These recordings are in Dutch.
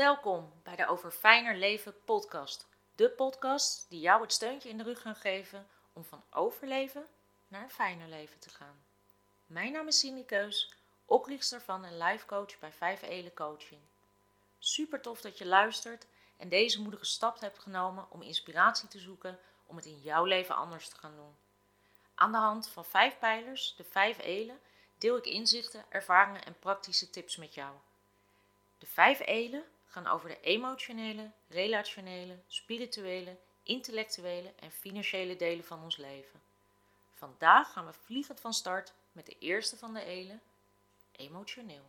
Welkom bij de Over Fijner Leven podcast. De podcast die jou het steuntje in de rug gaan geven om van overleven naar een fijner leven te gaan. Mijn naam is Cindy Keus, oprichter van en life coach bij 5 Elen Coaching. Super tof dat je luistert en deze moedige stap hebt genomen om inspiratie te zoeken om het in jouw leven anders te gaan doen. Aan de hand van vijf pijlers, de vijf elen, deel ik inzichten, ervaringen en praktische tips met jou. De vijf elen gaan over de emotionele, relationele, spirituele, intellectuele en financiële delen van ons leven. Vandaag gaan we vliegend van start met de eerste van de elen, emotioneel.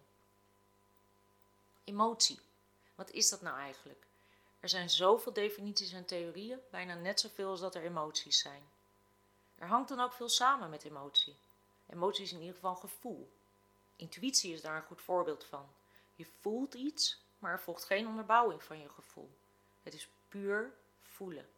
Emotie. Wat is dat nou eigenlijk? Er zijn zoveel definities en theorieën, bijna net zoveel als dat er emoties zijn. Er hangt dan ook veel samen met emotie. Emotie is in ieder geval gevoel. Intuïtie is daar een goed voorbeeld van. Je voelt iets, maar er volgt geen onderbouwing van je gevoel. Het is puur voelen.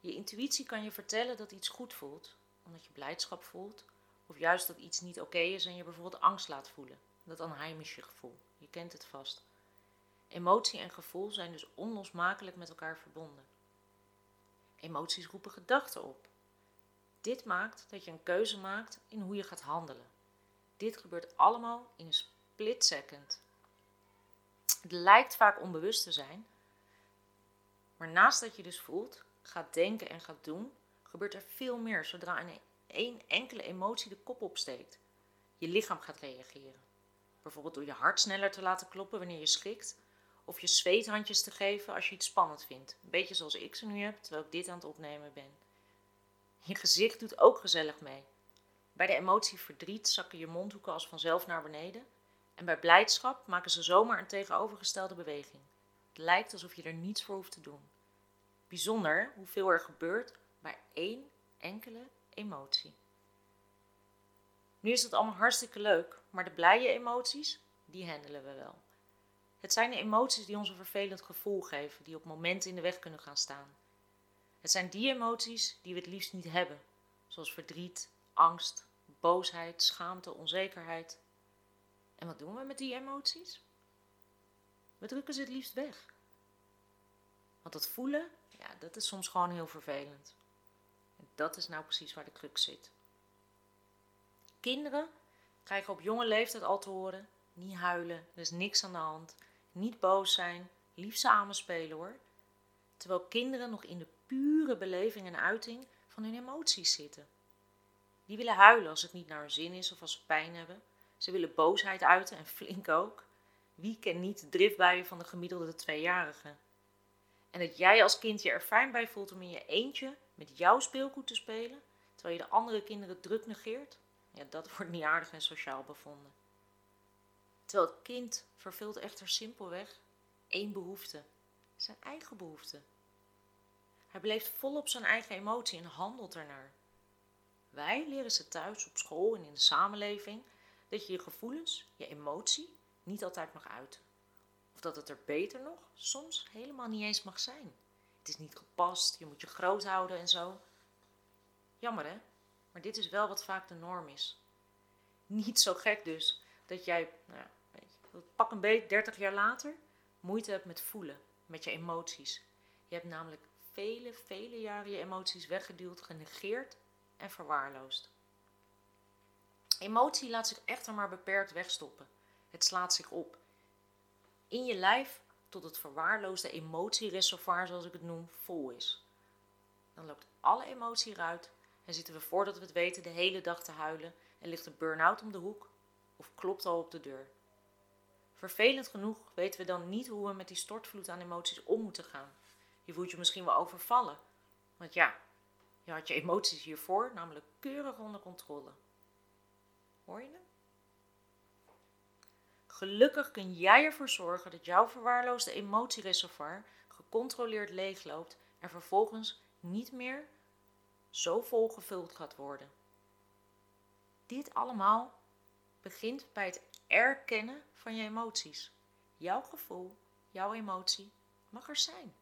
Je intuïtie kan je vertellen dat iets goed voelt, omdat je blijdschap voelt, of juist dat iets niet oké is en je bijvoorbeeld angst laat voelen. Dat onheimische gevoel. Je kent het vast. Emotie en gevoel zijn dus onlosmakelijk met elkaar verbonden. Emoties roepen gedachten op. Dit maakt dat je een keuze maakt in hoe je gaat handelen. Dit gebeurt allemaal in een split second. Het lijkt vaak onbewust te zijn, maar naast dat je dus voelt, gaat denken en gaat doen, gebeurt er veel meer zodra in één enkele emotie de kop opsteekt. Je lichaam gaat reageren. Bijvoorbeeld door je hart sneller te laten kloppen wanneer je schrikt, of je zweethandjes te geven als je iets spannend vindt. Een beetje zoals ik ze nu heb, terwijl ik dit aan het opnemen ben. Je gezicht doet ook gezellig mee. Bij de emotie verdriet zakken je mondhoeken als vanzelf naar beneden. En bij blijdschap maken ze zomaar een tegenovergestelde beweging. Het lijkt alsof je er niets voor hoeft te doen. Bijzonder hoeveel er gebeurt bij één enkele emotie. Nu is dat allemaal hartstikke leuk, maar de blije emoties, die handelen we wel. Het zijn de emoties die ons een vervelend gevoel geven, die op momenten in de weg kunnen gaan staan. Het zijn die emoties die we het liefst niet hebben, zoals verdriet, angst, boosheid, schaamte, onzekerheid. En wat doen we met die emoties? We drukken ze het liefst weg. Want dat voelen, ja, dat is soms gewoon heel vervelend. En dat is nou precies waar de crux zit. Kinderen krijgen op jonge leeftijd al te horen: niet huilen, er is niks aan de hand, niet boos zijn, lief samen spelen hoor. Terwijl kinderen nog in de pure beleving en uiting van hun emoties zitten. Die willen huilen als het niet naar hun zin is of als ze pijn hebben. Ze willen boosheid uiten en flink ook. Wie kent niet de driftbuien van de gemiddelde tweejarige? En dat jij als kind je er fijn bij voelt om in je eentje met jouw speelgoed te spelen, terwijl je de andere kinderen druk negeert, ja, dat wordt niet aardig en sociaal bevonden. Terwijl het kind vervult echter simpelweg één behoefte, zijn eigen behoefte. Hij beleeft volop zijn eigen emotie en handelt ernaar. Wij leren ze thuis, op school en in de samenleving dat je je gevoelens, je emotie, niet altijd mag uiten. Of dat het er beter nog soms helemaal niet eens mag zijn. Het is niet gepast, je moet je groot houden en zo. Jammer hè, maar dit is wel wat vaak de norm is. Niet zo gek dus dat jij, nou, je, pak een beetje 30 jaar later, moeite hebt met voelen, met je emoties. Je hebt namelijk vele, vele jaren je emoties weggeduwd, genegeerd en verwaarloosd. Emotie laat zich echter maar beperkt wegstoppen. Het slaat zich op. In je lijf tot het verwaarloosde emotiereservoir, zoals ik het noem, vol is. Dan loopt alle emotie eruit en zitten we voordat we het weten de hele dag te huilen en ligt een burn-out om de hoek of klopt al op de deur. Vervelend genoeg weten we dan niet hoe we met die stortvloed aan emoties om moeten gaan. Je voelt je misschien wel overvallen. Want ja, je had je emoties hiervoor namelijk keurig onder controle. Gelukkig kun jij ervoor zorgen dat jouw verwaarloosde emotiereservoir gecontroleerd leegloopt en vervolgens niet meer zo volgevuld gaat worden. Dit allemaal begint bij het erkennen van je emoties. Jouw gevoel, jouw emotie mag er zijn.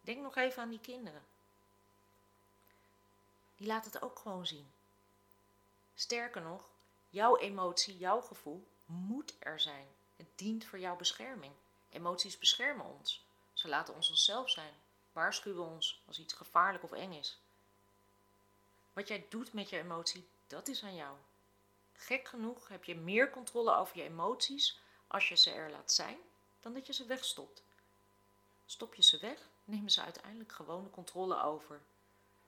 Denk nog even aan die kinderen. Die laten het ook gewoon zien. Sterker nog, jouw emotie, jouw gevoel moet er zijn. Het dient voor jouw bescherming. Emoties beschermen ons. Ze laten ons onszelf zijn, waarschuwen ons als iets gevaarlijk of eng is. Wat jij doet met je emotie, dat is aan jou. Gek genoeg heb je meer controle over je emoties als je ze er laat zijn, dan dat je ze wegstopt. Stop je ze weg, nemen ze uiteindelijk gewoon de controle over.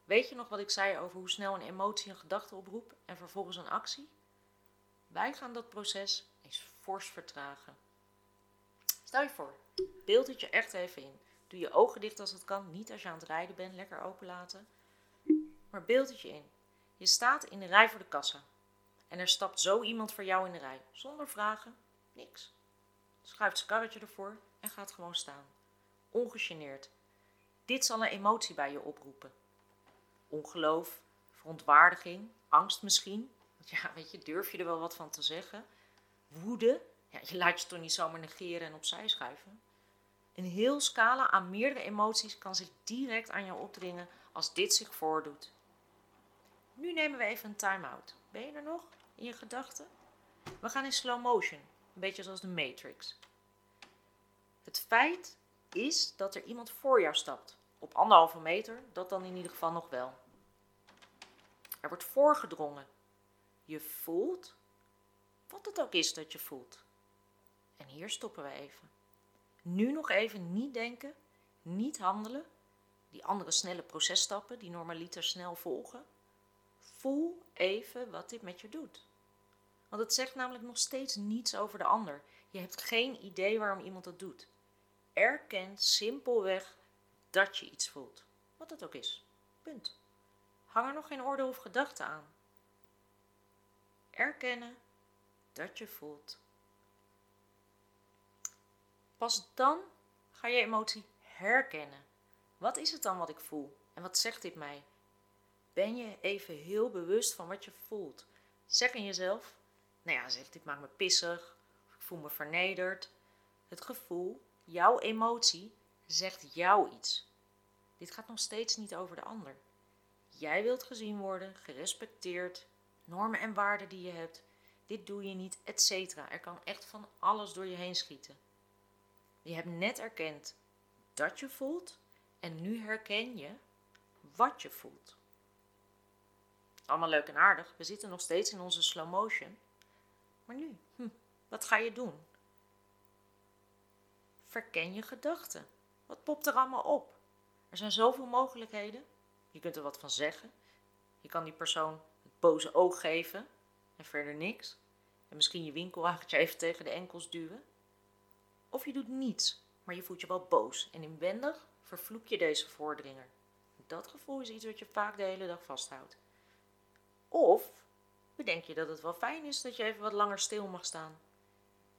Weet je nog wat ik zei over hoe snel een emotie een gedachte oproept en vervolgens een actie? Wij gaan dat proces eens fors vertragen. Stel je voor, beeld het je echt even in. Doe je ogen dicht als het kan, niet als je aan het rijden bent, lekker open laten. Maar beeld het je in. Je staat in de rij voor de kassa. En er stapt zo iemand voor jou in de rij, zonder vragen, niks. Schuift zijn karretje ervoor en gaat gewoon staan. Ongegeneerd. Dit zal een emotie bij je oproepen. Ongeloof, verontwaardiging, angst misschien. Ja, weet je, durf je er wel wat van te zeggen? Woede, ja, je laat je toch niet zomaar negeren en opzij schuiven. Een heel scala aan meerdere emoties kan zich direct aan jou opdringen als dit zich voordoet. Nu nemen we even een time-out. Ben je er nog in je gedachten? We gaan in slow motion, een beetje zoals de Matrix. Het feit is dat er iemand voor jou stapt. Op anderhalve meter, dat dan in ieder geval nog wel. Er wordt voorgedrongen. Je voelt wat het ook is dat je voelt. En hier stoppen we even. Nu nog even niet denken, niet handelen. Die andere snelle processtappen die normaliter snel volgen. Voel even wat dit met je doet. Want het zegt namelijk nog steeds niets over de ander. Je hebt geen idee waarom iemand dat doet. Erken simpelweg dat je iets voelt. Wat het ook is. Punt. Hang er nog geen orde of gedachte aan. Erkennen dat je voelt. Pas dan ga je emotie herkennen. Wat is het dan wat ik voel? En wat zegt dit mij? Ben je even heel bewust van wat je voelt? Zeg in jezelf, nou ja, dit maakt me pissig, of ik voel me vernederd. Het gevoel, jouw emotie, zegt jou iets. Dit gaat nog steeds niet over de ander. Jij wilt gezien worden, gerespecteerd, normen en waarden die je hebt. Dit doe je niet, etc. Er kan echt van alles door je heen schieten. Je hebt net erkend dat je voelt en nu herken je wat je voelt. Allemaal leuk en aardig, we zitten nog steeds in onze slow motion. Maar nu, hm, wat ga je doen? Verken je gedachten. Wat popt er allemaal op? Er zijn zoveel mogelijkheden. Je kunt er wat van zeggen. Je kan die persoon boze oog geven en verder niks. En misschien je winkelwagentje even tegen de enkels duwen. Of je doet niets, maar je voelt je wel boos en inwendig vervloek je deze voordringer. Dat gevoel is iets wat je vaak de hele dag vasthoudt. Of bedenk je dat het wel fijn is dat je even wat langer stil mag staan.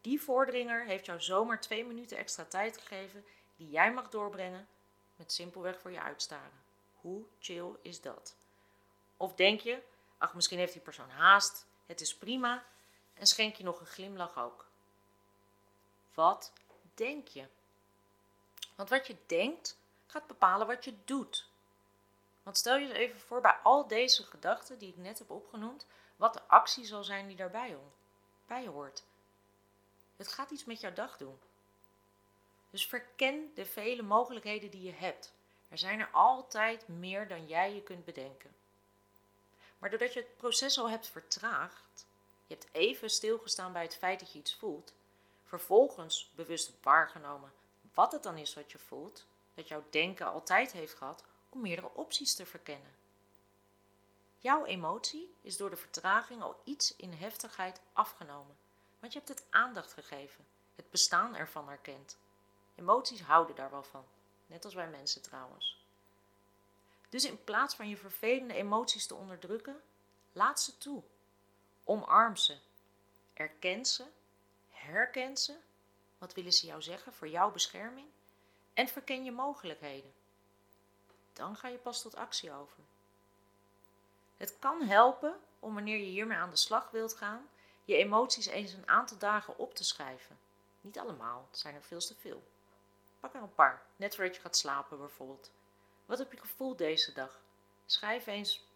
Die voordringer heeft jou zomaar twee minuten extra tijd gegeven die jij mag doorbrengen met simpelweg voor je uitstaren. Hoe chill is dat? Of denk je, ach misschien heeft die persoon haast, het is prima en schenk je nog een glimlach ook. Wat denk je? Want wat je denkt gaat bepalen wat je doet. Want stel je even voor bij al deze gedachten die ik net heb opgenoemd, wat de actie zal zijn die daarbij bij hoort. Het gaat iets met jouw dag doen. Dus verken de vele mogelijkheden die je hebt. Er zijn er altijd meer dan jij je kunt bedenken. Maar doordat je het proces al hebt vertraagd, je hebt even stilgestaan bij het feit dat je iets voelt, vervolgens bewust waargenomen wat het dan is wat je voelt, dat jouw denken altijd heeft gehad om meerdere opties te verkennen. Jouw emotie is door de vertraging al iets in heftigheid afgenomen, want je hebt het aandacht gegeven, het bestaan ervan erkend. Emoties houden daar wel van, net als wij mensen trouwens. Dus in plaats van je vervelende emoties te onderdrukken, laat ze toe. Omarm ze. Erken ze. Herken ze. Wat willen ze jou zeggen voor jouw bescherming? En verken je mogelijkheden. Dan ga je pas tot actie over. Het kan helpen om wanneer je hiermee aan de slag wilt gaan, je emoties eens een aantal dagen op te schrijven. Niet allemaal, het zijn er veel te veel. Pak er een paar, net voordat je gaat slapen bijvoorbeeld. Wat heb je gevoeld deze dag? Schrijf eens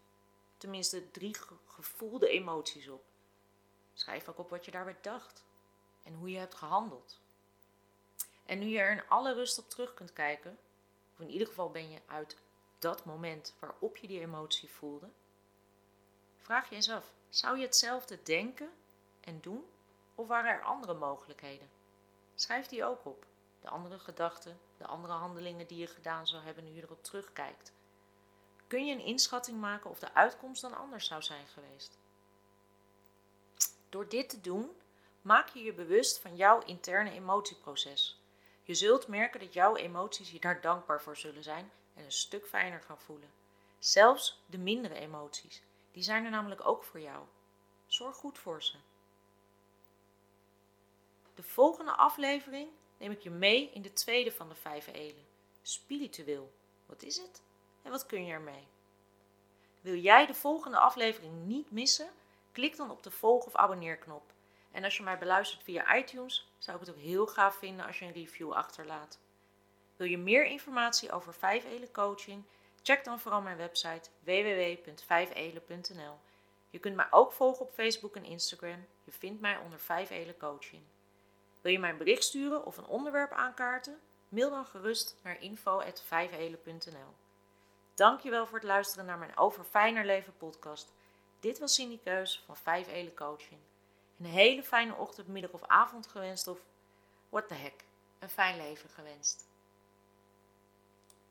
tenminste drie gevoelde emoties op. Schrijf ook op wat je daarbij dacht en hoe je hebt gehandeld. En nu je er in alle rust op terug kunt kijken, of in ieder geval ben je uit dat moment waarop je die emotie voelde, vraag je eens af: zou je hetzelfde denken en doen, of waren er andere mogelijkheden? Schrijf die ook op. De andere gedachten, de andere handelingen die je gedaan zou hebben nu je erop terugkijkt. Kun je een inschatting maken of de uitkomst dan anders zou zijn geweest? Door dit te doen, maak je je bewust van jouw interne emotieproces. Je zult merken dat jouw emoties je daar dankbaar voor zullen zijn en een stuk fijner gaan voelen. Zelfs de mindere emoties, die zijn er namelijk ook voor jou. Zorg goed voor ze. De volgende aflevering neem ik je mee in de tweede van de vijf elen. Spiritueel. Wat is het en wat kun je ermee? Wil jij de volgende aflevering niet missen? Klik dan op de volg- of abonneerknop. En als je mij beluistert via iTunes, zou ik het ook heel gaaf vinden als je een review achterlaat. Wil je meer informatie over 5 Elen coaching? Check dan vooral mijn website www.5elen.nl. Je kunt mij ook volgen op Facebook en Instagram. Je vindt mij onder 5 Elen coaching. Wil je mij een bericht sturen of een onderwerp aankaarten? Mail dan gerust naar info.5elen.nl. Dankjewel voor het luisteren naar mijn Over Fijner Leven podcast. Dit was Cindy Keus van 5 Elen Coaching. Een hele fijne ochtend, middag of avond gewenst of what the heck, een fijn leven gewenst.